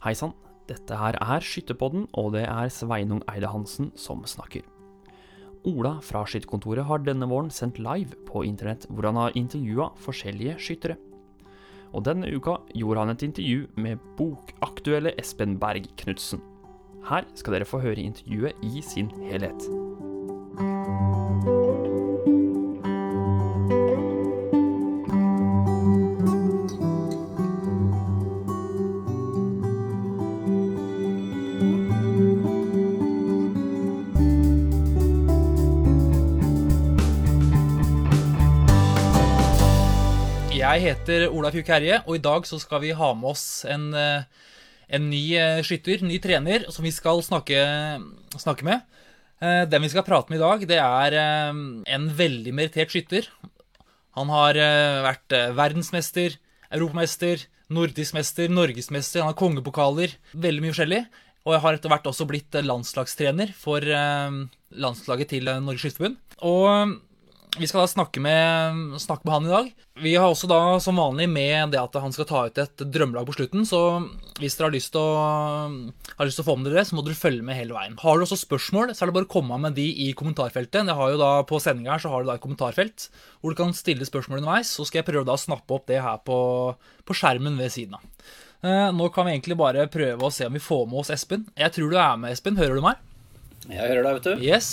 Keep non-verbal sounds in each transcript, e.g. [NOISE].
Hei sann, dette her er Skytterpodden, og det er Sveinung Eide Hansen som snakker. Ola fra Skytterkontoret har denne våren sendt live på internett hvor han har intervjua forskjellige skyttere. Og denne uka gjorde han et intervju med bokaktuelle Espen Berg Knutsen. Her skal dere få høre intervjuet i sin helhet. Jeg heter Olaf Juk Herje, og i dag så skal vi ha med oss en, eh, en ny eh, skytter, ny trener, som vi skal snakke, snakke med. Eh, Den vi skal prate med i dag, det er en veldig merittert skytter. Han har vært verdensmester, europamester, nordisk mester, norgesmester, han har kongepokaler, veldig mye forskjellig. Og jeg har etter hvert også blitt landslagstrener for landslaget til Norges Skytterforbund. Vi skal da snakke med, snakke med han i dag. Vi har også da som vanlig med det at han skal ta ut et drømmelag på slutten. Så hvis dere har lyst til å, har lyst til å få med dere det, så må dere følge med hele veien. Har du også spørsmål, så er det bare å komme med de i kommentarfeltet. Jeg har jo da På sendinga her så har du da et kommentarfelt hvor du kan stille spørsmål underveis. Så skal jeg prøve da å snappe opp det her på, på skjermen ved siden av. Eh, nå kan vi egentlig bare prøve å se om vi får med oss Espen. Jeg tror du er med, Espen. Hører du meg? Jeg hører deg, vet du. Yes.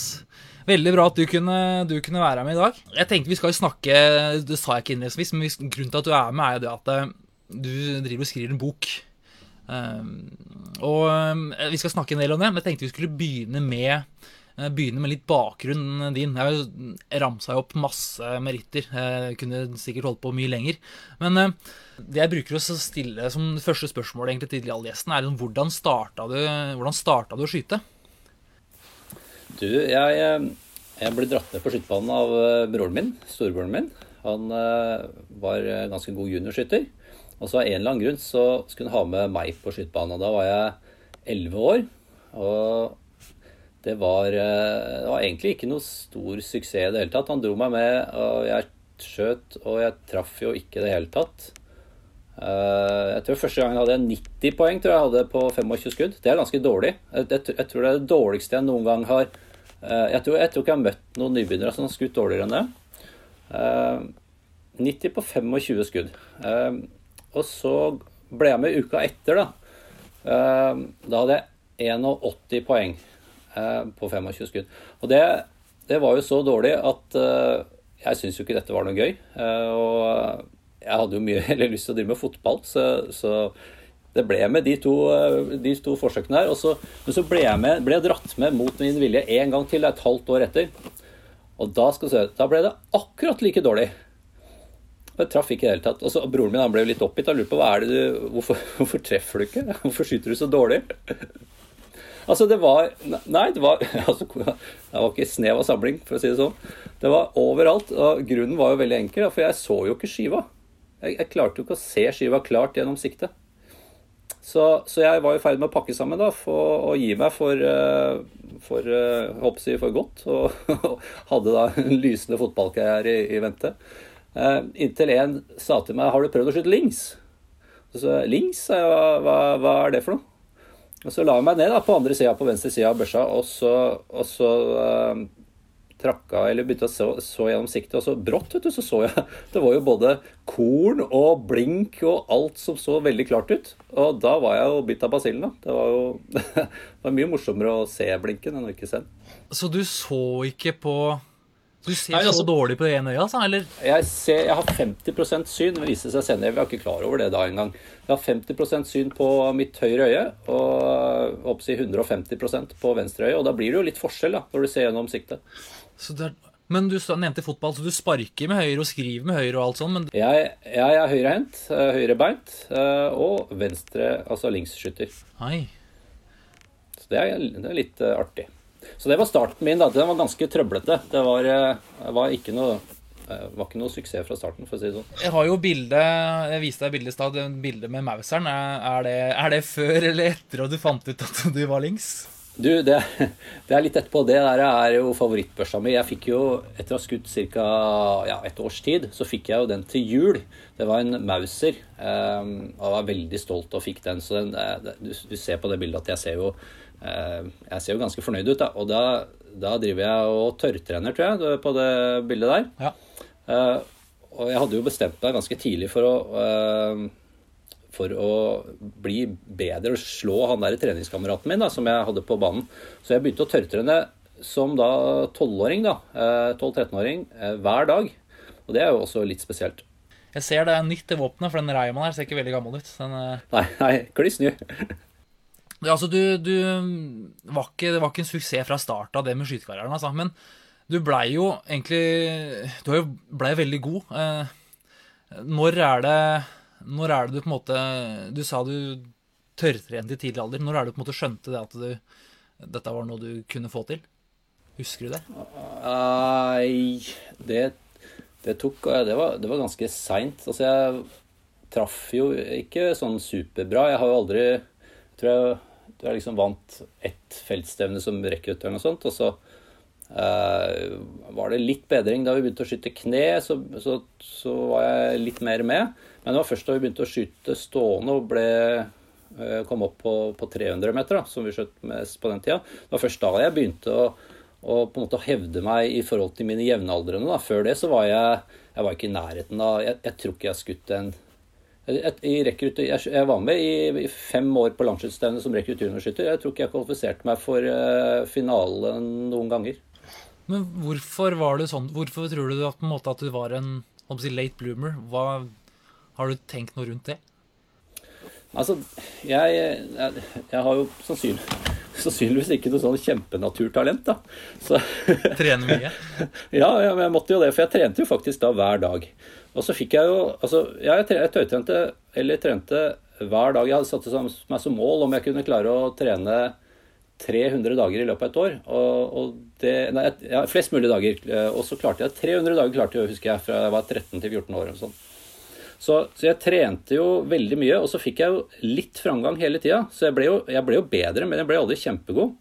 Veldig bra at du kunne, du kunne, være med i dag. Jeg tenkte vi skal snakke Det sa jeg ikke innledningsvis, men grunnen til at du er med, er jo det at eh, du driver og skriver en bok. Um, og um, vi skal snakke en del om det, men jeg tenkte vi skulle begynne med, uh, begynne med litt bakgrunnen din. Jeg ramsa jo opp masse meritter. Jeg kunne sikkert holdt på mye lenger. Men det jeg bruker å stille som første spørsmål egentlig til alle gjestene, er liksom, hvordan starta du, du å skyte? Du, jeg, eh, jeg ble dratt med på skytebanen av eh, broren min, storebroren min. Han eh, var ganske god juniorskytter. Og så av en eller annen grunn så skulle han ha med meg på skytebanen. Da var jeg elleve år. Og det var, det var, egentlig ikke noe stor suksess i det hele tatt. Han dro meg med, og jeg skjøt, og jeg traff jo ikke i det hele tatt. Jeg tror Første gangen hadde jeg 90 poeng tror jeg hadde på 25 skudd. Det er ganske dårlig. Jeg, tror det er det dårligste jeg noen gang har jeg tror, jeg tror ikke jeg har møtt noen nybegynnere som har skutt dårligere enn det. 90 eh, på 25 skudd. Eh, og så ble jeg med uka etter, da. Da hadde jeg 81 poeng på 25 skudd. Og det, det var jo så dårlig at jeg syns jo ikke dette var noe gøy. Og jeg hadde jo mye [LAUGHS] heller lyst til å drive med fotball, så, så det ble med de to, eh, de to forsøkene her. Så, men så ble jeg, med, ble jeg, dratt med mot min vilje en gang til, et halvt år etter. Og da, se, da ble det akkurat like dårlig. Jeg traff ikke i det hele tatt. Og så Broren min han ble litt oppgitt. Han lurte på hva er det du, hvorfor, [LAUGHS] hvorfor treffer du ikke? Hvorfor skyter du så dårlig? [LAUGHS] Altså, det var Nei, det var [LAUGHS] altså, Det var ikke snev av samling, for å si det sånn. Det var overalt. Og grunnen var jo veldig enkel, for jeg så jo ikke skiva. Jeg, jeg klarte jo ikke å se skiva klart gjennom siktet. Så, så, jeg var i ferd med å pakke sammen da, for, og gi meg for, eh, for, eh, jeg, for godt. Og [LAUGHS] hadde da en lysende fotballkarriere i, i vente. Eh, inntil en sa til meg 'Har du prøvd å skyte links?' Så Lings? Hva, hva, hva, er det for noe? Og Så la jeg meg ned da, på andre sida, på venstre side av børsa, og så, og så uh, trakka, eller begynte å så, så gjennom siktet, og så brått vet du, så så jeg [LAUGHS] Det var jo både korn og blink og alt som så veldig klart ut. Og da var jeg jo bitt av basillen, da. Det var jo [LAUGHS] det var mye morsommere å se blinken enn å ikke se den. Så du så ikke på du ser Nei, altså, så dårlig på det ene øyet, altså? Eller? Jeg, ser, jeg har 50% syn. Det viste seg senere. Vi var ikke klar over det da engang. Jeg har 50% syn på mitt høyre øye og oppsi 150% på venstre øye. Og da blir det jo litt forskjell da, når du ser gjennom siktet. Er, men du nevnte fotball, så du sparker med høyre og skriver med høyre og alt sånt? Men... Jeg, jeg er høyrehendt, eh, høyrebeint eh, og venstre, altså linksskytter. Så det er, det er litt eh, artig. Så det var starten min. da, Den var ganske trøblete. Det var, var ikke noe var ikke noe suksess fra starten, for å si det sånn. Jeg har jo bilde, jeg viste deg bildet i stad, bildet med Mauseren. Er, det, er det før eller etter at du fant ut at du var links? Du, det, det, er litt etterpå. Det der er jo favorittbørsa mi. Jeg fikk jo, etter å ha skutt ca. Ja, et års tid, så fikk jeg jo den til jul. Det var en Mauser. Um, og jeg var veldig stolt og fikk den. Så den, det, du, du, ser på det bildet at jeg ser jo uh, Jeg ser jo ganske fornøyd ut, da. Og da, da driver jeg og tørrtrener, tror jeg, på det bildet der. Ja. Uh, og jeg hadde jo bestemt meg ganske tidlig for å uh, for å bli bedre og slå han der treningskameraten min da, som jeg hadde på banen. Så jeg begynte å tørrtrene som da 12-åring, da, 12-13-åring, eh, eh, hver dag. Og det er jo også litt spesielt. Jeg ser det er nytt i våpenet, for den Reimann her ser ikke veldig gammel ut. Den, uh... Nei, nei, kliss ny. [LAUGHS] ja, altså, du, du var ikke, Det var ikke en suksess fra start av det med skytekarrieren, altså. Men du blei jo egentlig Du blei veldig god. Når er det når er det du på en måte Du sa du tørrtrente i tidlig alder. Når er det du på en måte skjønte det at du, dette var noe du kunne få til? Husker du det? Nei, det, det tok Det var, det var ganske seint. Altså, jeg traff jo ikke sånn superbra. Jeg har jo aldri Jeg tror jeg, jeg liksom vant ett feltstevne som rekrutter noe sånt. Og så eh, var det litt bedring da vi begynte å skyte kne, så, så, så var jeg litt mer med. Men det var først da vi begynte å skyte stående og ble, eh, kom opp på, på 300 meter, da, som vi skjøt mest på den tida. Det var først da jeg begynte å, å på en måte hevde meg i forhold til mine jevnaldrende. Før det så var jeg, jeg var ikke i nærheten av jeg, jeg, tror ikke jeg skutt en jeg, jeg, var med i, i fem år på landsskytterstevnet som rekruttjuniоrskytter. Jeg tror ikke jeg kvalifiserte meg for uh, finalen noen ganger. Men hvorfor var det sånn? Hvorfor tror du at, måte, at du var en late bloomer? Hva, har du tenkt noe rundt det? Altså, jeg, jeg, jeg har jo sannsynlig, sannsynligvis ikke noe sånn kjempenaturtalent, da. Så, [LAUGHS] Trene mye? [LAUGHS] ja, ja, men jeg måtte jo det. For jeg trente jo faktisk da hver dag. Og så fikk jeg jo Altså, ja, jeg, jeg tøytrente, eller trente hver dag. Jeg hadde satt meg som mål om jeg kunne klare å trene 300 dager i løpet av et år. Og, og det, nei, ja, flest mulig dager. Og så klarte jeg 300 dager, klarte jeg, husker jeg, fra jeg var 13 til 14 år. og sånn. Så, så, jeg trente jo veldig mye, og så fikk jeg jo litt framgang hele tida. Så jeg ble, jo, jeg ble, jo, bedre, men jeg ble aldri kjempegod.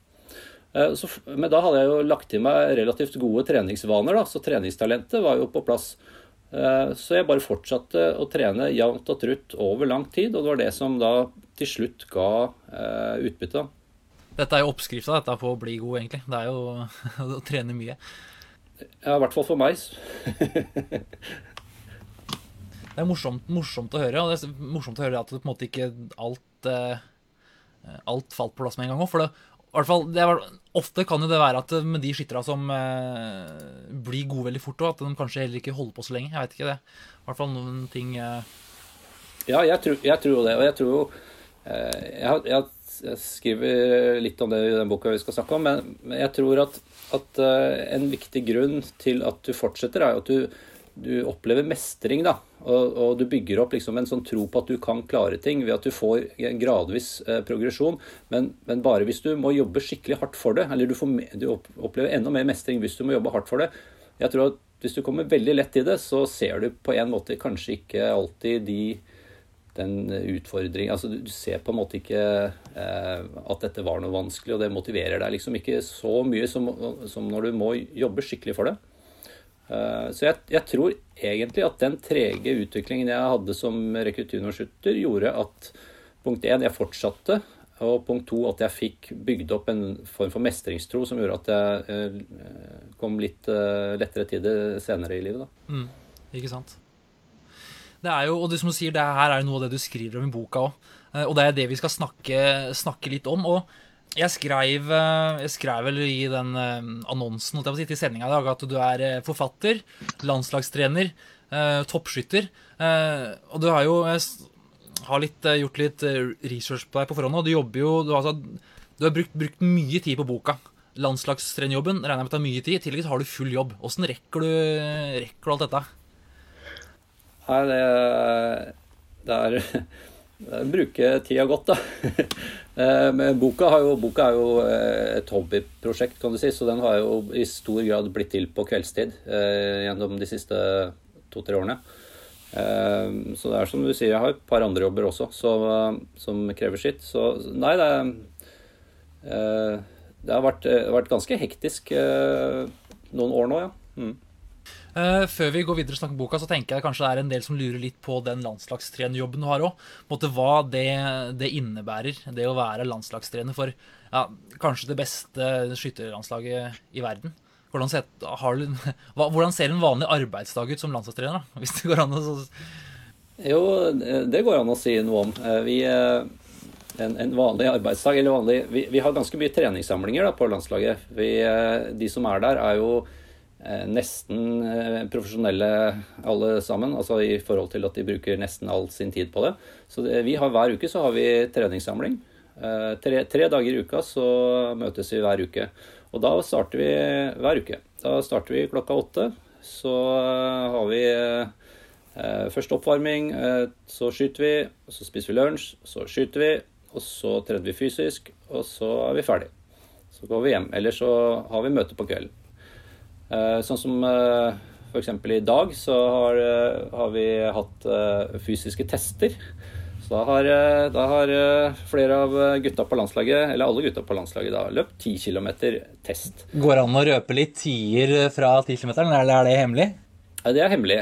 Eh, så, men da hadde jeg jo lagt i meg relativt gode treningsvaner, da, så treningstalentet var jo på plass. Eh, så jeg bare fortsatte å trene jevnt og trutt over lang tid, og det var det som da til slutt ga eh, utbytte. Dette er jo oppskrifta på å bli god, egentlig. Det er jo [LAUGHS] å trene mye. Ja, i hvert fall for meg. [LAUGHS] det er morsomt, morsomt, å høre. Og det er morsomt å høre at det på en måte ikke alt eh, Alt falt på plass med en gang òg. For det, fall, det er, ofte kan jo det være at med de skytterne som eh, blir gode veldig fort, at de kanskje heller ikke holder på så lenge. Jeg vet ikke det. I hvert fall noen ting eh... Ja, jeg tror, jeg tror, jo det. Og jeg tror jo eh, jeg, jeg, skriver litt om det i den boka vi skal snakke om, men, men jeg tror at, at en viktig grunn til at du fortsetter, er at du du opplever mestring, da. Og, og, du bygger opp liksom en sånn tro på at du kan klare ting ved at du får en gradvis eh, progresjon. Men, men, bare hvis du må jobbe skikkelig hardt for det, eller du, får, du, opplever enda mer mestring hvis du må jobbe hardt for det. Jeg tror at hvis du kommer veldig lett i det, så ser du på en måte kanskje ikke alltid de den utfordringen Altså du ser på en måte ikke eh, at dette var noe vanskelig, og det motiverer deg liksom ikke så mye som, som når du må jobbe skikkelig for det. Eh, så jeg, jeg, tror egentlig at den trege utviklingen jeg hadde som rekruttjuniorsskytter, gjorde at punkt én, jeg fortsatte. Og punkt to, at jeg fikk bygd opp en form for mestringstro som gjorde at jeg eh, kom litt eh, lettere til det senere i livet. Mm, ikke sant. Det er jo, og det som du sier, det her er noe av det du skriver om i boka òg. Og det er det vi skal snakke, snakke litt om. og jeg skrev, eh, jeg skrev vel i den eh, annonsen til sendinga i dag at du er eh, forfatter, landslagstrener, toppskytter. Og du har jo har litt, gjort litt research på deg på forhånd. Og du jobber jo Du, altså, du har brukt, brukt, mye tid på boka. Landslagstrenerjobben regner jeg med tar mye tid. I tillegg har du full jobb. Åssen rekker, rekker, du alt dette? Nei, det, det er Bruke tida godt, da. [LAUGHS] Eh, men boka, jo, boka, er jo eh, et hobbyprosjekt, kan du si, så den har jo i stor grad blitt til på kveldstid eh, gjennom de siste to-tre årene. Eh, så det er som du sier, jeg har et par andre jobber også så, som krever sitt. Så nei, det eh, det har vært, vært ganske hektisk noen år nå, ja. Mm. Uh, før vi går videre og snakker boka, så tenker jeg kanskje det er en del som lurer litt på den landslagstrenerjobben du har òg. Hva det, det, innebærer, det å være landslagstrener for ja, kanskje det beste skytterlandslaget i verden. Hvordan ser, du, hvordan ser, en vanlig arbeidsdag ut som landslagstrener? Da? [LAUGHS] Hvis det går an å Jo, det går an å si noe om. Eh, vi, eh, en, en vanlig arbeidsdag, eller vanlig Vi, vi har ganske mye treningssamlinger da, på landslaget. Vi, de som er der, er jo nesten eh, profesjonelle alle sammen, altså i forhold til at de bruker nesten all sin tid på det. Så vi har Hver uke så har vi treningssamling. Eh, tre, tre, dager i uka så møtes vi hver uke. Og da starter vi hver uke. Da starter vi klokka åtte. Så har vi først oppvarming, så skyter vi, så spiser vi lunsj, så skyter vi, og så trener vi fysisk, og så er vi ferdig. Så går vi hjem. Eller så har vi møte på kvelden. Eh, sånn som eh, f.eks. i dag så har, eh, har, vi hatt fysiske tester. Så da har, da har, flere av gutta på landslaget, eller alle gutta på landslaget, da, løpt 10 km test. Går det an å røpe litt tier fra 10 km, eller er det hemmelig? Ja, det er hemmelig,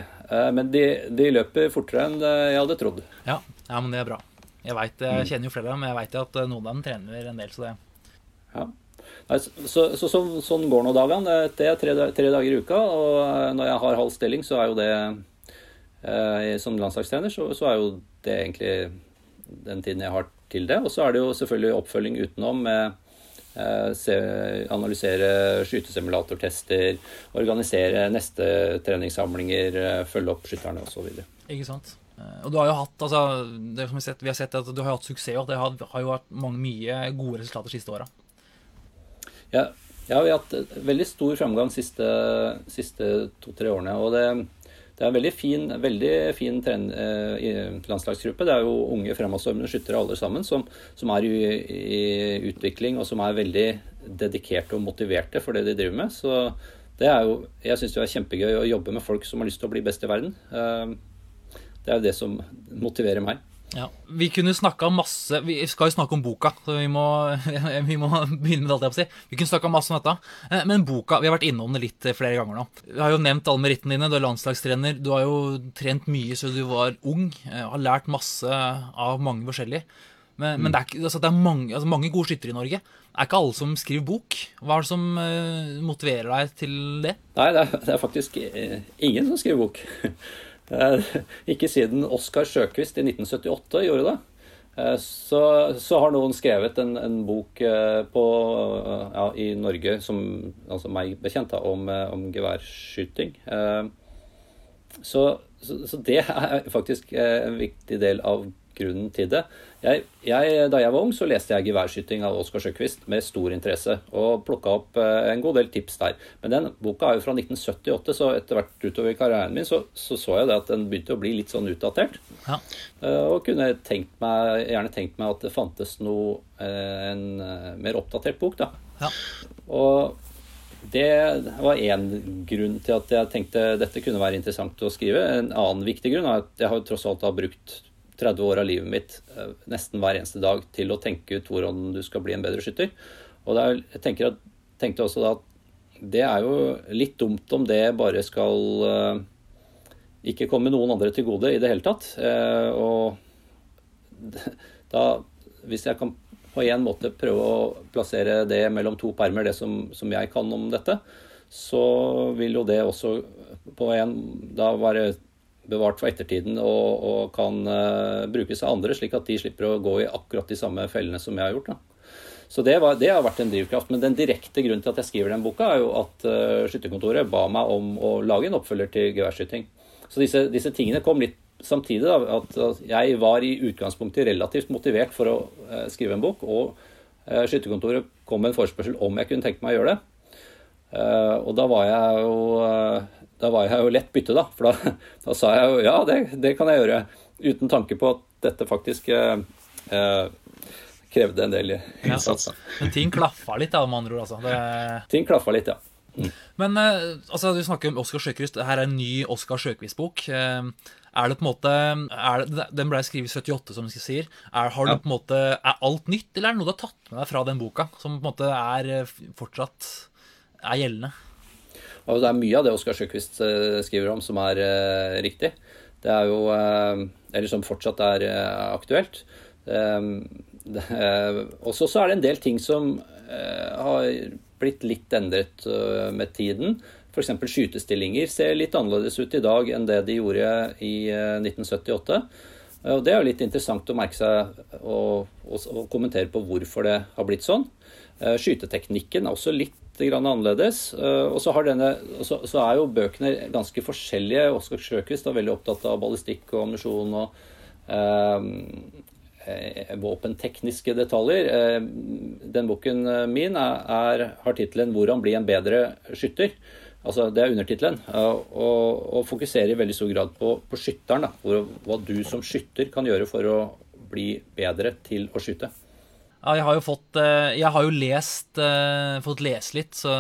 men de, de, løper fortere enn jeg hadde trodd. Ja, ja men det er bra. Jeg, vet, jeg kjenner jo flere av dem, men jeg vet at noen av dem trener en del, så det Ja. Så, så, så, sånn, går nå dagene. Det er tre, tre, dager i uka. Og eh, når jeg har halv stilling, så er jo det eh, Som landslagstrener, så, så, er jo det egentlig den tiden jeg har til det. Og så er det jo selvfølgelig oppfølging utenom med eh, se, analysere skytesimulatortester, organisere neste treningssamlinger, eh, følge opp skytterne osv. Ikke sant. Og du har jo hatt, altså, det som vi, har sett, vi har sett at du har hatt suksess, og det har, har jo vært mange, mye gode resultater de siste åra. Ja, ja, vi har hatt veldig stor framgang de siste, siste to-tre årene. og det, det er en veldig fin, veldig fin trend, eh, landslagsgruppe. Det er jo unge fremadstormende skyttere alle sammen som, som er i, i, utvikling og som er veldig dedikerte og motiverte for det de driver med. Så det er jo, jeg syns det er kjempegøy å jobbe med folk som har lyst til å bli best i verden. Eh, det er jo det som motiverer meg. Ja, Vi kunne snakka masse Vi skal jo snakke om boka, så vi må, [LAUGHS] vi må begynne med det. si. Vi kunne snakka masse om dette. Eh, men boka Vi har vært innom det litt eh, flere ganger nå. Vi har jo nevnt alle merittene dine. Du er landslagstrener. Du har jo trent mye siden du var ung. Eh, har lært masse av mange forskjellige. Men, mm. men det, er, altså, det er, mange, altså, mange gode skyttere i Norge. Er ikke alle som skriver bok. Hva er det som uh, motiverer deg til det? Nei, det er, det er faktisk ingen som skriver bok. [LAUGHS] Ikke siden Oskar Sjøquist i 1978 gjorde det. Eh, så, så, har noen skrevet en, en bok eh, på, ja, i Norge, som altså meg bekjent, da, om, eh, om geværskyting. Så, så, så, det er faktisk en viktig del av grunnen til det. Jeg, jeg, da jeg var ung, så leste jeg 'Geværskyting' av Oskar Sjøquist med stor interesse, og plukka opp eh, en god del tips der. Men den boka er jo fra 1978, så etter hvert utover karrieren min så, så, så jeg det at den begynte å bli litt sånn utdatert. Ja. Eh, og kunne tenkt meg, gjerne tenkt meg at det fantes noe, eh, en mer oppdatert bok, da. Ja. Og det var én grunn til at jeg tenkte dette kunne være interessant å skrive. En annen viktig grunn er at jeg har tross alt har brukt 30 år av livet mitt eh, nesten hver eneste dag til å tenke ut hvordan du skal bli en bedre skytter. Og er, jeg at, tenkte også da at det er jo litt dumt om det bare skal uh, ikke komme noen andre til gode i det hele tatt. Uh, og [LAUGHS] da, hvis jeg kan på en måte prøve å plassere det mellom to permer, det som, som jeg kan om dette, så vil jo det også på en da være bevart for ettertiden og, og kan uh, brukes av andre, slik at de slipper å gå i akkurat de samme fellene som jeg har gjort. Da. Så det, var, det, har vært en drivkraft. Men den direkte grunnen til at jeg skriver den boka, er jo at uh, Skytterkontoret ba meg om å lage en oppfølger til geværskyting. Så disse, disse, tingene kom litt samtidig. Da, at, at, jeg var i utgangspunktet relativt motivert for å uh, skrive en bok. Og Skytterkontoret kom med en forespørsel om jeg kunne tenke meg å gjøre det. Og da var jeg jo da var jeg jo lett bytte, da. For da, da sa jeg jo ja, det, det, kan jeg gjøre. Uten tanke på at dette faktisk eh, eh krevde en del innsats. Ja, men ting klaffa litt, da, med andre ord. Altså. Det... Ting klaffa litt, ja. Mm. Men eh, altså, du snakker om Oskar Sjøkvist. Her er en ny Oskar Sjøkvist-bok. Eh, Er det på en måte er det, Den ble skrevet i 78, som du sier. Er, har du på en måte, er alt nytt, eller er det noe du har tatt med deg fra den boka, som på en måte er eh, fortsatt er gjeldende? Og det er mye av det Oskar Sjøquist eh, skriver om som er uh, riktig. Det er jo eh, Eller som fortsatt er aktuelt. Um, det, eh, også så er det en del ting som har blitt litt endret med tiden. F.eks. skytestillinger ser litt annerledes ut i dag enn det de gjorde i eh, 1978. Og Det er jo litt interessant å merke seg og, og, og kommentere på hvorfor det har blitt sånn. Skyteteknikken er også litt grann annerledes. Eh, Og så, har denne, så, så er jo bøkene ganske forskjellige. Oskar Sjøquist er veldig opptatt av ballistikk og ammunisjon og eh, eh, våpentekniske detaljer. Eh, Den boken min er, er, har tittelen 'Hvordan bli en bedre skytter'. Altså, det er undertittelen. Og, og fokuserer i veldig stor grad på, på skytteren. Da, hvor, hva du som skytter kan gjøre for å bli bedre til å skyte. Ja, jeg har jo fått eh, Jeg har jo lest eh, Fått lese litt, så,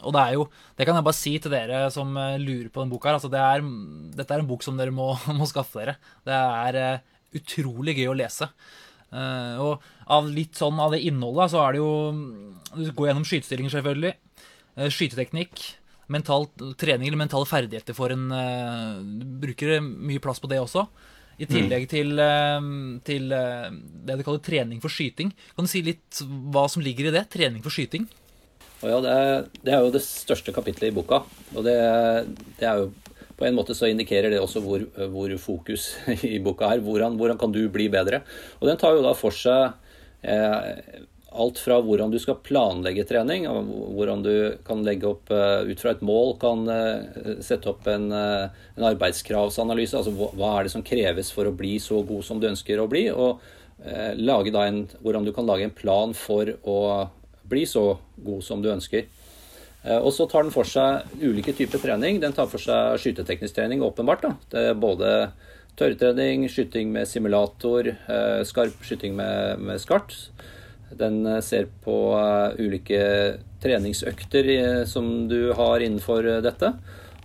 og det er jo Det kan jeg bare si til dere som eh, lurer på den boka her. Altså, det er, dette er en bok som dere må, [LAUGHS] må skaffe dere. Det er utrolig gøy å lese. Og av litt sånn av det innholdet, så er det jo Du går gjennom skytestillinger, selvfølgelig. skyteteknikk. Mental trening eller mentale ferdigheter for en Du bruker mye plass på det også. I tillegg til, eh, til eh, det du kaller trening for skyting. Kan du si litt hva som ligger i det? Trening for skyting? Ja, det er, det er jo det største kapitlet i boka. Og det, det er jo På en måte så indikerer det også hvor, hvor fokus [LAUGHS] i boka er. Hvordan, hvordan kan du bli bedre? Og den tar jo da for seg eh, alt fra hvordan du skal planlegge trening, hvordan du kan legge opp eh, ut fra et mål, kan eh, sette opp en, eh, en arbeidskravsanalyse. Altså hva, er det som kreves for å bli så god som du ønsker å bli? Og lage da en, hvordan du kan lage en plan for å bli så god som du ønsker. Og så tar den for seg ulike typer trening. Den tar for seg skyteteknisk trening, åpenbart. da. Det er både tørrtrening, skyting med simulator, skarp skyting med, med skart. Den eh, ser på eh, ulike treningsøkter eh, som du har innenfor dette.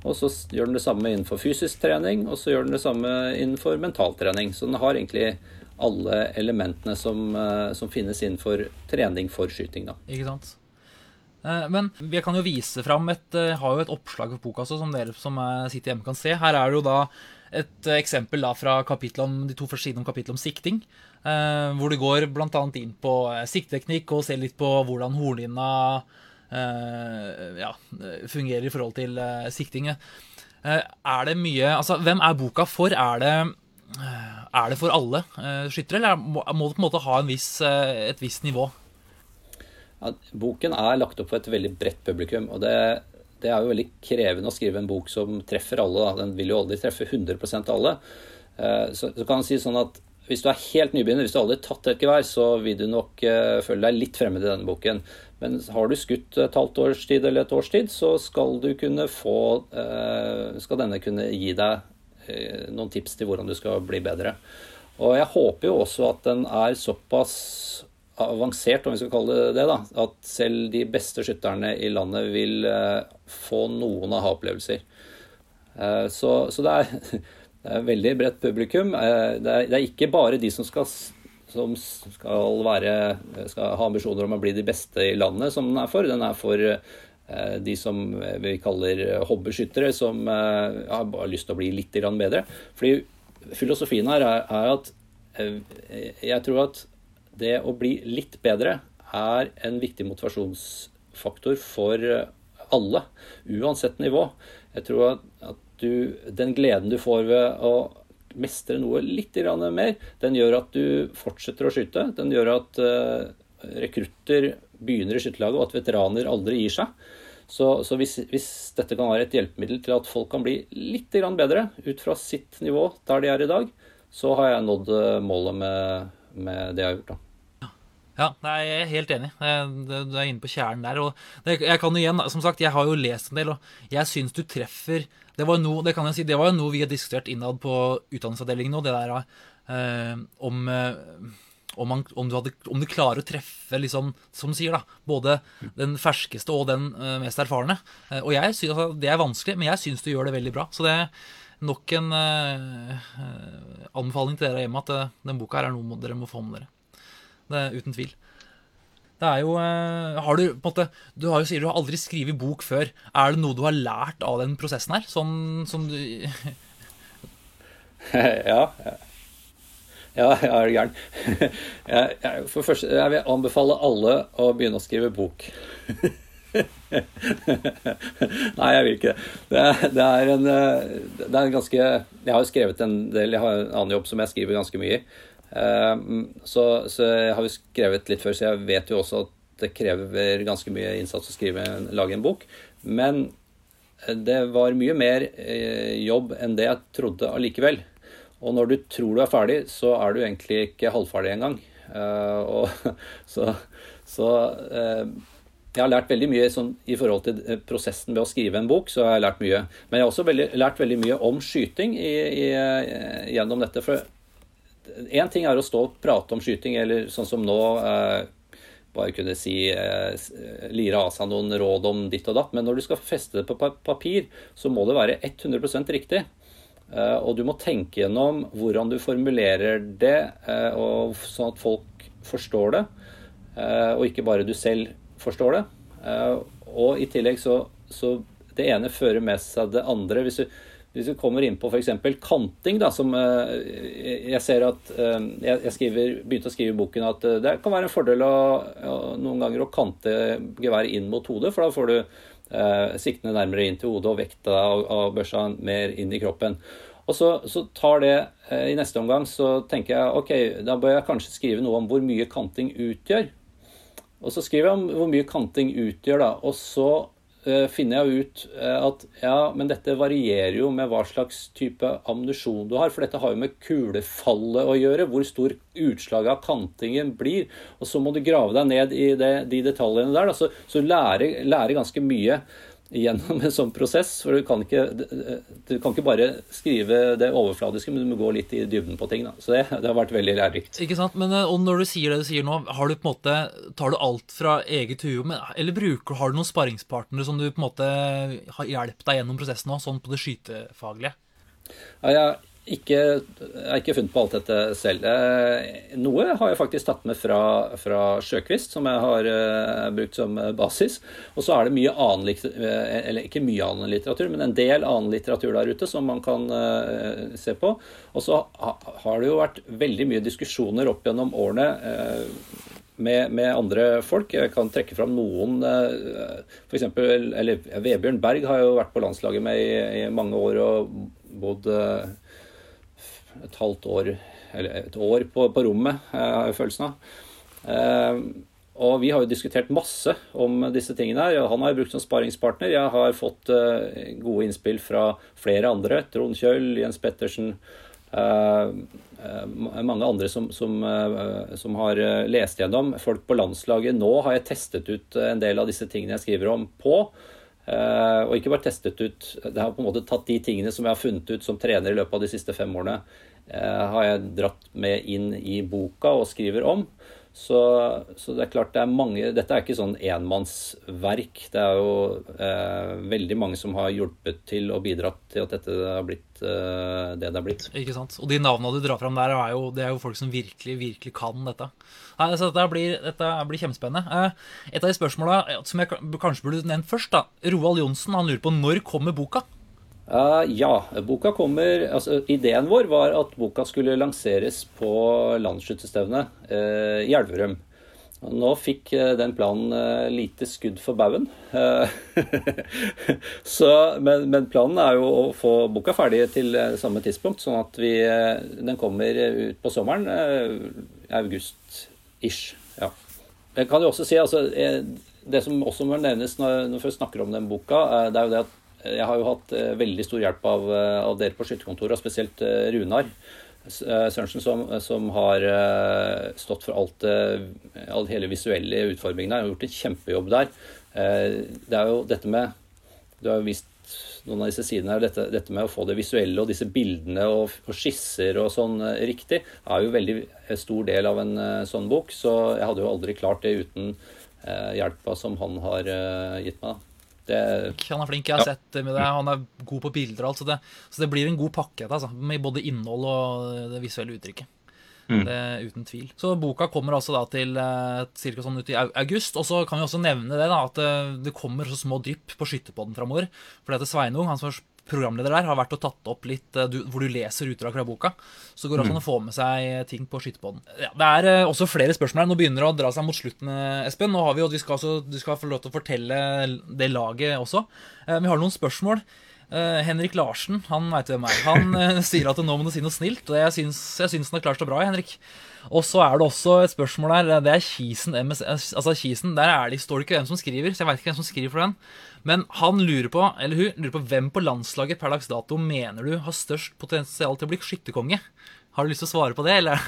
Og så gjør den det samme innenfor fysisk trening, og så gjør den det samme innenfor mentaltrening. Så den har egentlig alle elementene som, som finnes innenfor trening for skyting. da. Ikke sant? Men jeg kan jo vise fram et har jo et oppslag for boka som dere som sitter hjemme kan se. Her er det jo da et eh, eksempel da fra om, de to første sidene om kapittelet om sikting. eh, Hvor du går bl.a. inn på eh, sikteteknikk og ser litt på hvordan hornhinna ja, fungerer i forhold til eh, sikting. Er det mye Altså, hvem er boka for? Er det er det for alle skyttere, eller må, må det på en måte ha en viss, et visst nivå? Ja, boken er lagt opp for et veldig bredt publikum. og det, det er jo veldig krevende å skrive en bok som treffer alle. Da. Den vil jo aldri treffe 100% alle. Eh, Så, så kan man si sånn at hvis du er helt nybegynner, hvis du aldri har tatt et gevær, så vil du nok eh, føle deg litt fremmed i denne boken. Men har du skutt et halvt års tid eller et års tid, så skal få eh, Skal denne kunne gi deg noen tips til hvordan du skal bli bedre. Og jeg håper jo også at den er såpass avansert, om vi skal kalle det det, da, at selv de beste skytterne i landet vil eh, få noen aha-opplevelser. Eh, så, så det, er, [LAUGHS] det er veldig bredt publikum. Eh, det, er, det er ikke bare de som skal, som skal, være, skal ha ambisjoner om å bli de beste i landet, som den er for. Den er for de som vi kaller hobbyskyttere, som har bare lyst til å bli litt bedre. Fordi filosofien her er, er at jeg tror at det å bli litt bedre er en viktig motivasjonsfaktor for alle, uansett nivå. Jeg tror at, at du, den gleden du får ved å mestre noe litt mer, den gjør at du fortsetter å skyte. Den gjør at eh, rekrutter begynner i skytterlaget, og at veteraner aldri gir seg. Så, så hvis, hvis dette kan være et hjelpemiddel til at folk kan bli litt bedre ut fra sitt nivå der de er i dag, så har jeg nådd eh, målet med, med det jeg har gjort. da. Ja, nei, jeg er helt enig. Du er inne på kjernen der. Og jeg kan jo igjen, som sagt, jeg har jo lest en del, og jeg syns du treffer Det var noe, det kan jeg si, det var jo noe vi har diskutert innad på utdanningsavdelingen nå, det der eh, om eh, om, man, om, du hadde, om du klarer å treffe, liksom, som du sier, da, både den ferskeste og den eh, mest erfarne. Eh, og jeg synes, altså, Det er vanskelig, men jeg syns du gjør det veldig bra. Så det, nok en eh, anbefaling til dere hjemme at eh, den boka her er noe dere må få med dere. Det er uten tvil. Det er jo eh, Har du på en måte Du har jo sier du har aldri skrevet bok før. Er det noe du har lært av den prosessen her? Sånn som du [LAUGHS] ja. Ja, jeg er gæren. [LAUGHS] Jeg, jeg, for første, jeg vil anbefale alle å begynne å skrive bok. [LAUGHS] [LAUGHS] Nei, jeg vil ikke det. Det er, en, det er en ganske Jeg har jo skrevet en del, jeg har en annen jobb som jeg skriver ganske mye i. Eh, så, så, jeg har jo skrevet litt før, så jeg vet jo også at det krever ganske mye innsats å skrive, lage en bok. Men det var mye mer eh, jobb enn det jeg trodde allikevel. Og når du tror du er ferdig, så er du egentlig ikke halvferdig engang. Uh, [LAUGHS] så, så uh, jeg har lært veldig mye sånn, i forhold til eh, prosessen ved å skrive en bok. så har jeg lært mye. Men jeg har også veldig, lært veldig mye om skyting i, i, gjennom dette. For én ting er å stå og prate om skyting, eller sånn som nå eh, bare kunne si lire av seg noen råd om ditt og datt. Men når du skal feste det på papir, så må det være 100 riktig. Eh, og du må tenke gjennom hvordan du formulerer det, eh, sånn at folk forstår det, eh, og ikke bare du selv forstår det. Og i tillegg så, så Det ene fører med seg det andre. Hvis du, hvis du kommer inn på f.eks. kanting, da, som jeg ser at Jeg skriver, begynte å skrive i boken at det kan være en fordel å, noen ganger å kante geværet inn mot hodet, for da får du eh, siktene nærmere inn til hodet og vekta av, av børsa mer inn i kroppen. Og så, så tar det eh, I neste omgang så tenker jeg ok, da bør jeg kanskje skrive noe om hvor mye kanting utgjør. Og så skriver jeg om hvor mye kanting utgjør, da. Og så uh, finner jeg ut uh, at ja, men dette varierer jo med hva slags type ammunisjon du har. For dette har jo med kulefallet å gjøre, hvor stor utslaget av kantingen blir. Og så må du grave deg ned i det, de detaljene der. Da. Så, så lære, lære ganske mye gjennom en sånn prosess. For du kan ikke, du kan ikke bare skrive det overfladiske, men du må gå litt i dybden på ting. Da. Så det, det, har vært veldig lærerikt. Ikke sant, men eh, og Når du sier det du sier nå, har du på en måte, tar du alt fra eget hue, eller bruker, har du noen sparringspartnere som du på en måte har hjulpet deg gjennom prosessen nå, sånn på det skytefaglige? Ja, jeg ikke, jeg har ikke funnet på alt dette selv. Eh, noe har jeg faktisk tatt med fra, fra Sjøkvist, som jeg har uh, brukt som basis. Og så er det mye annen litteratur, eller ikke mye annen litteratur, men en del annen litteratur der ute som man kan uh, se på. Og så ha, har det jo vært veldig mye diskusjoner opp gjennom årene. Uh, med, med, andre folk. Jeg kan trekke fram noen f.eks. Eller Vebjørn Berg har jo vært på landslaget med i, i mange år og bodd et halvt år, eller et år på, på rommet, har jeg følelsen av. Eh, og vi har jo diskutert masse om disse tingene her. Han har jeg brukt som sparingspartner. Jeg har fått eh, gode innspill fra flere andre. Trond Kjøll, Jens Pettersen. Mange andre som, som, som, har lest gjennom. Folk på landslaget. Nå har jeg testet ut en del av disse tingene jeg skriver om på. Uh, og ikke bare testet ut Det har på en måte tatt de tingene som jeg har funnet ut som trener i løpet av de siste fem årene, uh, har jeg dratt med inn i boka og skriver om. Så, så, det er klart det er mange Dette er ikke sånn enmannsverk. Det er jo uh, veldig mange som har hjulpet til og bidratt til at dette har blitt det det har blitt. Ikke sant. Og de navnene du drar fram der, er jo, det er jo folk som virkelig, virkelig kan dette. Nei, så dette blir, dette blir kjempespennende. Eh, et av de spørsmåla som jeg kanskje burde nevnt først, da. Roald Johnsen han lurer på når kommer boka? Uh, ja, boka kommer altså, Ideen vår var at boka skulle lanseres på landsskytterstevnet uh, i Elverum. Nå fikk den planen lite skudd for baugen. [LAUGHS] men, men, planen er jo å få boka ferdig til samme tidspunkt, sånn at vi, den kommer ut på sommeren. August-ish. Ja. Jeg kan jo også si altså, Det som også må nevnes når, når vi snakker om den boka, det er jo det at jeg har jo hatt eh, veldig stor hjelp av, eh, av dere på skytterkontoret, og spesielt eh, Runar Sørensen, som, som, har stått for alt, alt hele visuelle utformingen her. Har gjort en kjempejobb der. Det er jo dette med Du har jo vist noen av disse sidene her, dette, dette, med å få det visuelle og disse bildene og, og skisser og sånn riktig, er jo veldig stor del av en sånn bok. Så jeg hadde jo aldri klart det uten hjelpa som han har gitt meg. Det, Han er flink, jeg har sett med det. Han er god på bilder og alt, så det, så det blir en god pakke, altså, med både innhold og det visuelle uttrykket. Mm. Det, uten tvil. Så boka kommer altså da til eh, cirka sånn ut i august. Og så kan vi også nevne det da, at eh, det kommer så små drypp på Skytterpodden framover. For dette Sveinung, han som er programleder der, har vært og tatt opp litt eh, du, hvor du leser utdrag fra boka. Så går det an å få med seg ting på Skytterpodden. Ja, det er også flere spørsmål her. Nå begynner det å dra seg mot slutten, Espen. Nå har vi jo, du skal, også, du skal få lov til å fortelle det laget også. Vi har noen spørsmål. Eh, Henrik Larsen, han veit hvem er. Han uh, [LAUGHS] sier at nå må du si noe snilt, og jeg syns, han har klart det bra, Henrik. Og så er det også et spørsmål her. Det er Kisen MS... Altså Kisen, Der er det, står det ikke hvem som skriver, så jeg veit ikke hvem som skriver for den. Men han lurer på, eller hun lurer på hvem på landslaget per dags dato mener du har størst potensial til å bli skytterkonge? Har du lyst til å svare på det, eller?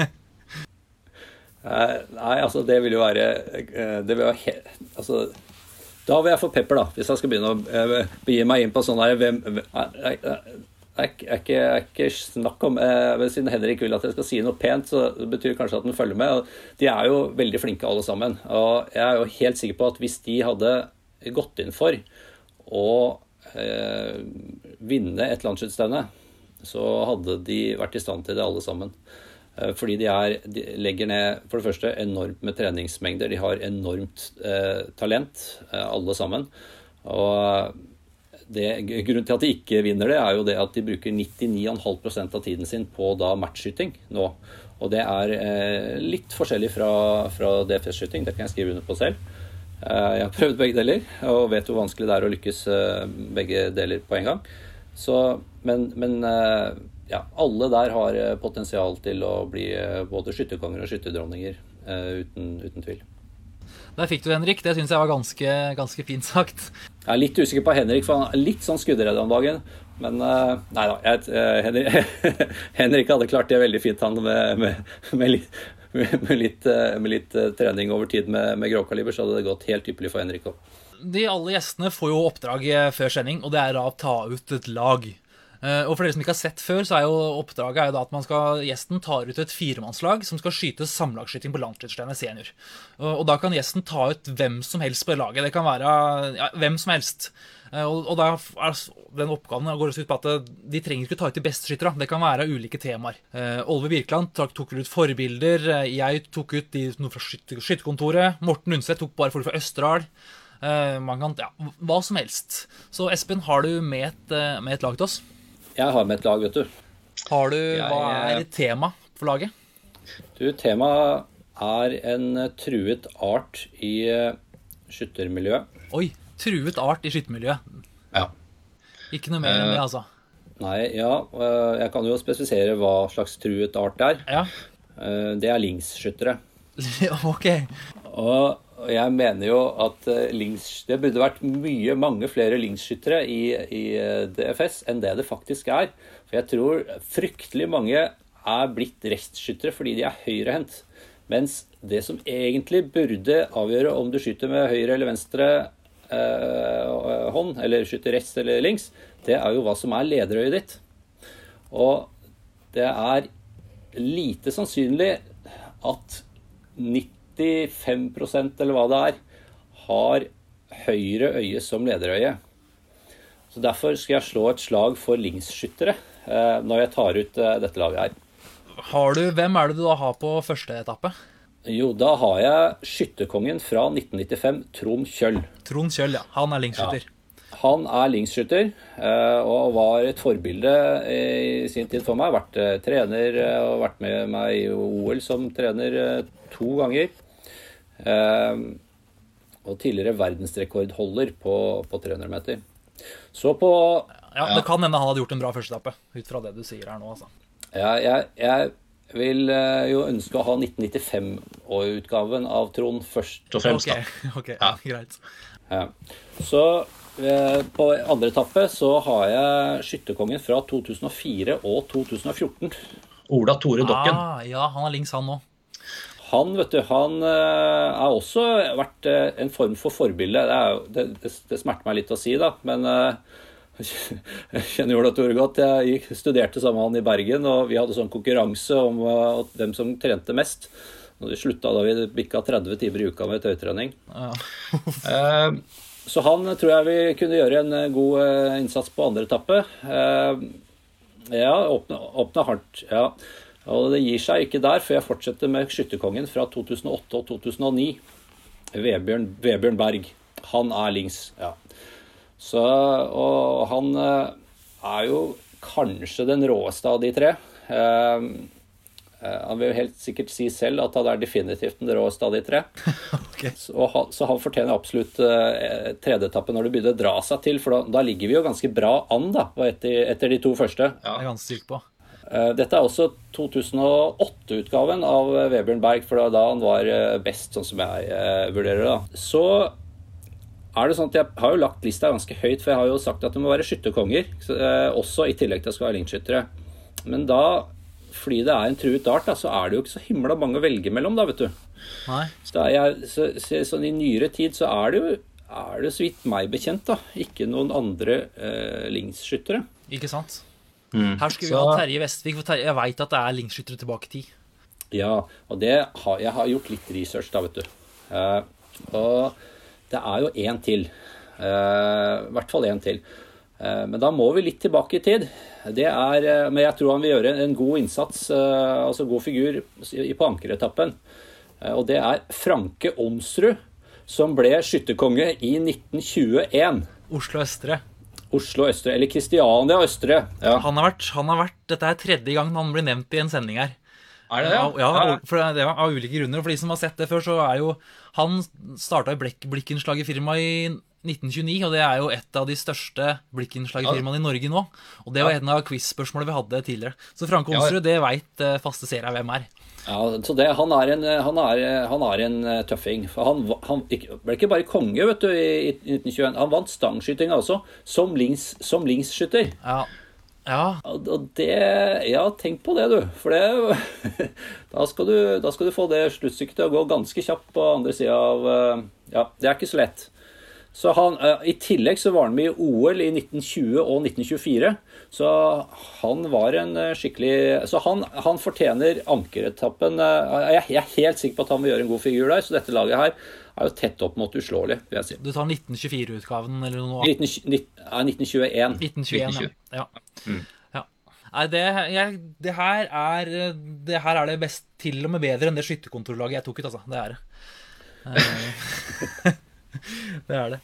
uh, [LAUGHS] Nei, altså det vil jo være Det vil være helt, Altså da vil jeg få pepper, da, hvis jeg skal begynne å eh, begi meg inn på sånn her hvem, er ikke- ikke, snakk om eh, Siden Henrik vil at jeg skal si noe pent, så det betyr kanskje at han følger med. De er jo veldig flinke alle sammen. Og jeg er jo helt sikker på at hvis de hadde gått inn for å eh, vinne et landsutstevne, så hadde de vært i stand til det alle sammen. Eh, Fordi de, er, de legger ned for det første enormt med treningsmengder. De har enormt eh, talent, eh, alle sammen. Og det, grunnen til at de ikke vinner det, er jo det at de bruker 99,5% av tiden sin på da matchskyting nå. Og det er eh, litt forskjellig fra, fra DFS-skyting, det kan jeg skrive under på selv. Eh, jeg har prøvd begge deler og vet hvor vanskelig det er å lykkes eh, begge deler på en gang. Så, men men ja, alle der har eh, potensial til å bli eh, både skytterkonger og skytterdronninger, eh, uten, uten tvil. Der fikk du, Henrik. Det syns jeg var ganske, ganske fint sagt. Jeg er litt usikker på Henrik, for han er litt sånn skuddredd om dagen. Men uh, nei da. Jeg, uh, Henrik, [LAUGHS] Henrik hadde klart det veldig fint, han med, med, med litt, med litt, med litt trening over tid med, med gråkaliber, så hadde det gått helt ypperlig for Henrik òg. De alle gjestene får jo oppdrag før sending, og det er å ta ut et lag. Eh, Og for dere som ikke har sett før, så er jo oppdraget er jo at skal, gjesten tar ut et firemannslag som skal skyte samlagsskyting på landslagsstevnet senior. Og og da kan gjesten ta ut hvem som helst på laget. Det kan være ja, hvem som helst. Eh, Og, og da er den oppgaven går også ut på at eh, de trenger ikke ta ut de beste skytterne. Det kan være ulike temaer. Eh, Olve Birkeland tok, ut forbilder. Jeg tok ut de noe fra skytte- skytterkontoret. Morten Undset tok bare folk fra Østerdal. Eh, Man kan, ja, hva som helst. Så Espen, har du med et, med et lag til oss? Jeg har med et lag, vet du. Har du, Jeg- Hva er tema for laget? Du, Temaet er en eh, truet art i eh, skyttermiljøet. Oi, truet art i skyttermiljøet. Ja. Ikke noe mer enn det, altså. Nei, ja, eh, jeg kan jo spesifisere hva slags truet art det er. Ja, Eh, Det er lingsskyttere. [LAUGHS] ok. Og og jeg mener jo at eh, links, det burde vært mye, mange flere linkskyttere i, i eh, DFS enn det det faktisk er. For jeg tror fryktelig mange er blitt restskyttere fordi de er høyrehendt. Mens det som egentlig burde avgjøre om du skyter med høyre eller venstre eh, hånd, eller skyter rest eller links, det er jo hva som er lederøyet ditt. Og det er lite sannsynlig at 95% eller hva det er, har høyre øye som lederøye. Så Derfor skal jeg slå et slag for linkskyttere eh, når jeg tar ut eh, dette laget her. Har du, hvem er det du da har på første etappe? Jo, da har jeg skytterkongen fra 1995, Trond Kjøll. Trond Kjøll, ja. Han er linkskytter. Han er linkskytter eh, og var et forbilde i sin tid for meg. Vært eh, trener eh, og vært med meg i OL som trener eh, to ganger. Eh, Og tidligere verdensrekordholder på, på 300 meter. Så på Ja, Det kan hende han hadde gjort en bra førsteetappe, ut fra det du sier her nå, altså. ja, jeg, jeg vil eh, jo ønske å ha 1995-utgaven av Trond først. Og fremst, Ok, da. [LAUGHS] ok, Ja. greit. Ja. Så eh, på andre etappe så har jeg skytterkongen fra 2004 og 2014. Ola Tore Dokken. Ah, ja, han er links, han nå. Han vet du, han eh, har også vært eh, en form for forbilde. Det, jo- det, det, det smerter meg litt å si, da, men eh, [LAUGHS] jeg kjenner Ola Tore godt. Jeg studerte sammen med han i Bergen, og vi hadde sånn konkurranse om eh, hvem som trente mest. Og det slutta da vi bikka 30 timer i uka med tøytrening. Ja. [LAUGHS] Eh, så han tror jeg vi kunne gjøre en eh, god eh, innsats på andre etappe. Eh, ja, åpne, åpne hardt. Ja. Og det gir seg ikke der, for jeg fortsetter med skytterkongen fra 2008 og 2009. Vebjørn, Vebjørn Berg. Han er links, ja. Så, og han er jo kanskje den råeste av de tre. Eh, Eh, han vil jo helt sikkert si selv at han er definitivt den råeste av de tre. [LAUGHS] okay. så, han, så, han, fortjener absolutt uh, tredjeetappe når det begynner å dra seg til, for da, da, ligger vi jo ganske bra an da, etter, etter de to første. Ja, jeg er ganske sikker på. Uh, dette er også 2008-utgaven av Vebjørn Berg, for det var da han var best, sånn som jeg vurderer det. Så er det sånn at Jeg har jo lagt lista ganske høyt, for jeg har jo sagt at det må være skytterkonger. også i tillegg til at det skal være linkskyttere. Men da fordi det er en truet art, da, så er det jo ikke så himla mange å velge mellom, da, vet du. Nei. Så, jeg, så, så sånn I nyere tid så er det jo er det så vidt meg bekjent da, ikke noen andre eh, linksskyttere. Ikke sant. Mm. Her skulle vi ha Terje Vestvik, for Terje, jeg veit at det er linkskyttere tilbake i tid. Ja, og det har, jeg har gjort litt research, da, vet du. Uh, og det er jo én til. Eh, I hvert fall én til. Uh, men da må vi litt tilbake i tid. Det er, uh, men jeg tror han vil gjøre en god innsats, altså god figur, på ankeretappen. Og det er Franke Onsrud, som ble skytterkonge i 1921. Oslo Østre. Oslo Østre, eller Kristiania Østre. Ja. Han, har vært, han har vært, Dette er tredje gang han blir nevnt i en sending her. Er det det? Ja, ja for det er av ulike grunner. For de som har sett det før, så er jo Han starta i Blikkenslagerfirmaet i 1929, og det er jo et av de største blikkinnslagfirmaene i Norge nå. Og det var en av quiz-spørsmålene vi hadde tidligere. Så Frank Onsrud, det veit eh, faste seere hvem er. Ja, så det, han, er en, han, er, han er en eh, tøffing. For han, han, ble ikke bare konge vet du, i 1921. Han vant stangskytinga også, som, links, som linksskytter. Ja. Ja. Og det Ja, tenk på det, du. For det [LAUGHS] da, skal du da skal du få det sluttstykket til å gå ganske kjapt på andre sida av eh, Ja, det er ikke så lett. Så han, eh, I tillegg så var han med i OL i 1920 og 1924. Så han var en eh, skikkelig Så han, han fortjener ankeretappen. Eh, jeg er helt sikker på at han vil gjøre en god figur der, så dette laget her er jo tett opp mot uslåelig, vil jeg si. Du tar 1924-utgaven eller noe? 19, 1921. 1921, ja. Mm. ja. Nei, det, jeg, det, her er Det her er det best til og med bedre enn det skytterkontorlaget jeg tok ut, altså. Det er det. [LAUGHS] [LAUGHS] [LAUGHS] det er det.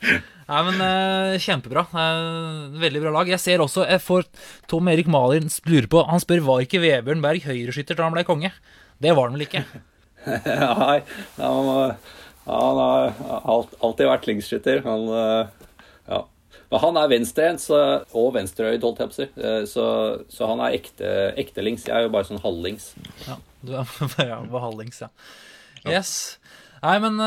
Nei, men uh, Kjempebra. Uh, veldig bra lag. Jeg ser også jeg får Tom Erik Malin lurer på Han spør var ikke Vebjørn Berg høyreskytter da han ble konge. Det var han vel ikke? [LAUGHS] Nei, han, han, har alltid vært linkskytter. Han, uh, ja. Men han er venstrehendt og venstreøyd, holdt jeg på å si. Så, så, han er ekte, ekte links. Jeg er jo bare sånn halvlings. Ja, du er [LAUGHS] bare halvlings, ja. Yes. Nei, men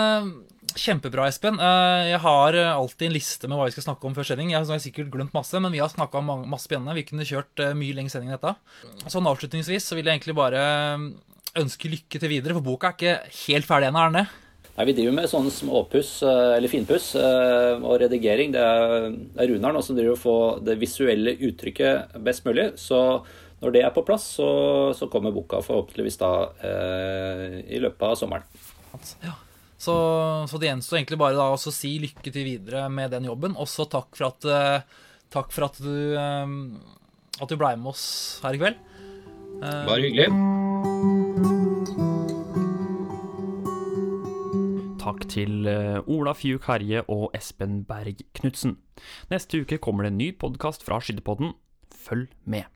Kjempebra, Espen. Eh, jeg har eh, alltid en liste med hva vi skal snakke om før sending. Jeg har sikkert glemt masse, men vi har snakka om masse spennende. Vi kunne kjørt eh, mye lengre sending enn dette. Sånn avslutningsvis så vil jeg egentlig bare ønske lykke til videre, for boka er ikke helt ferdig ennå, er den det? Nei, Vi driver med sånn småpuss, eller finpuss, og redigering. Det er, Runar nå som driver å få det visuelle uttrykket best mulig. Så når det er på plass, så, så kommer boka forhåpentligvis da eh, i løpet av sommeren. Ja. Så, så, det gjenstår egentlig bare da å si lykke til videre med den jobben. Også takk for at, uh, takk for at du, uh, at du blei med oss her i kveld. Uh, bare hyggelig. Takk til Ola Fjuk Herje og Espen Berg Knutsen. Neste uke kommer det en ny podkast fra Skytterpodden. Følg med.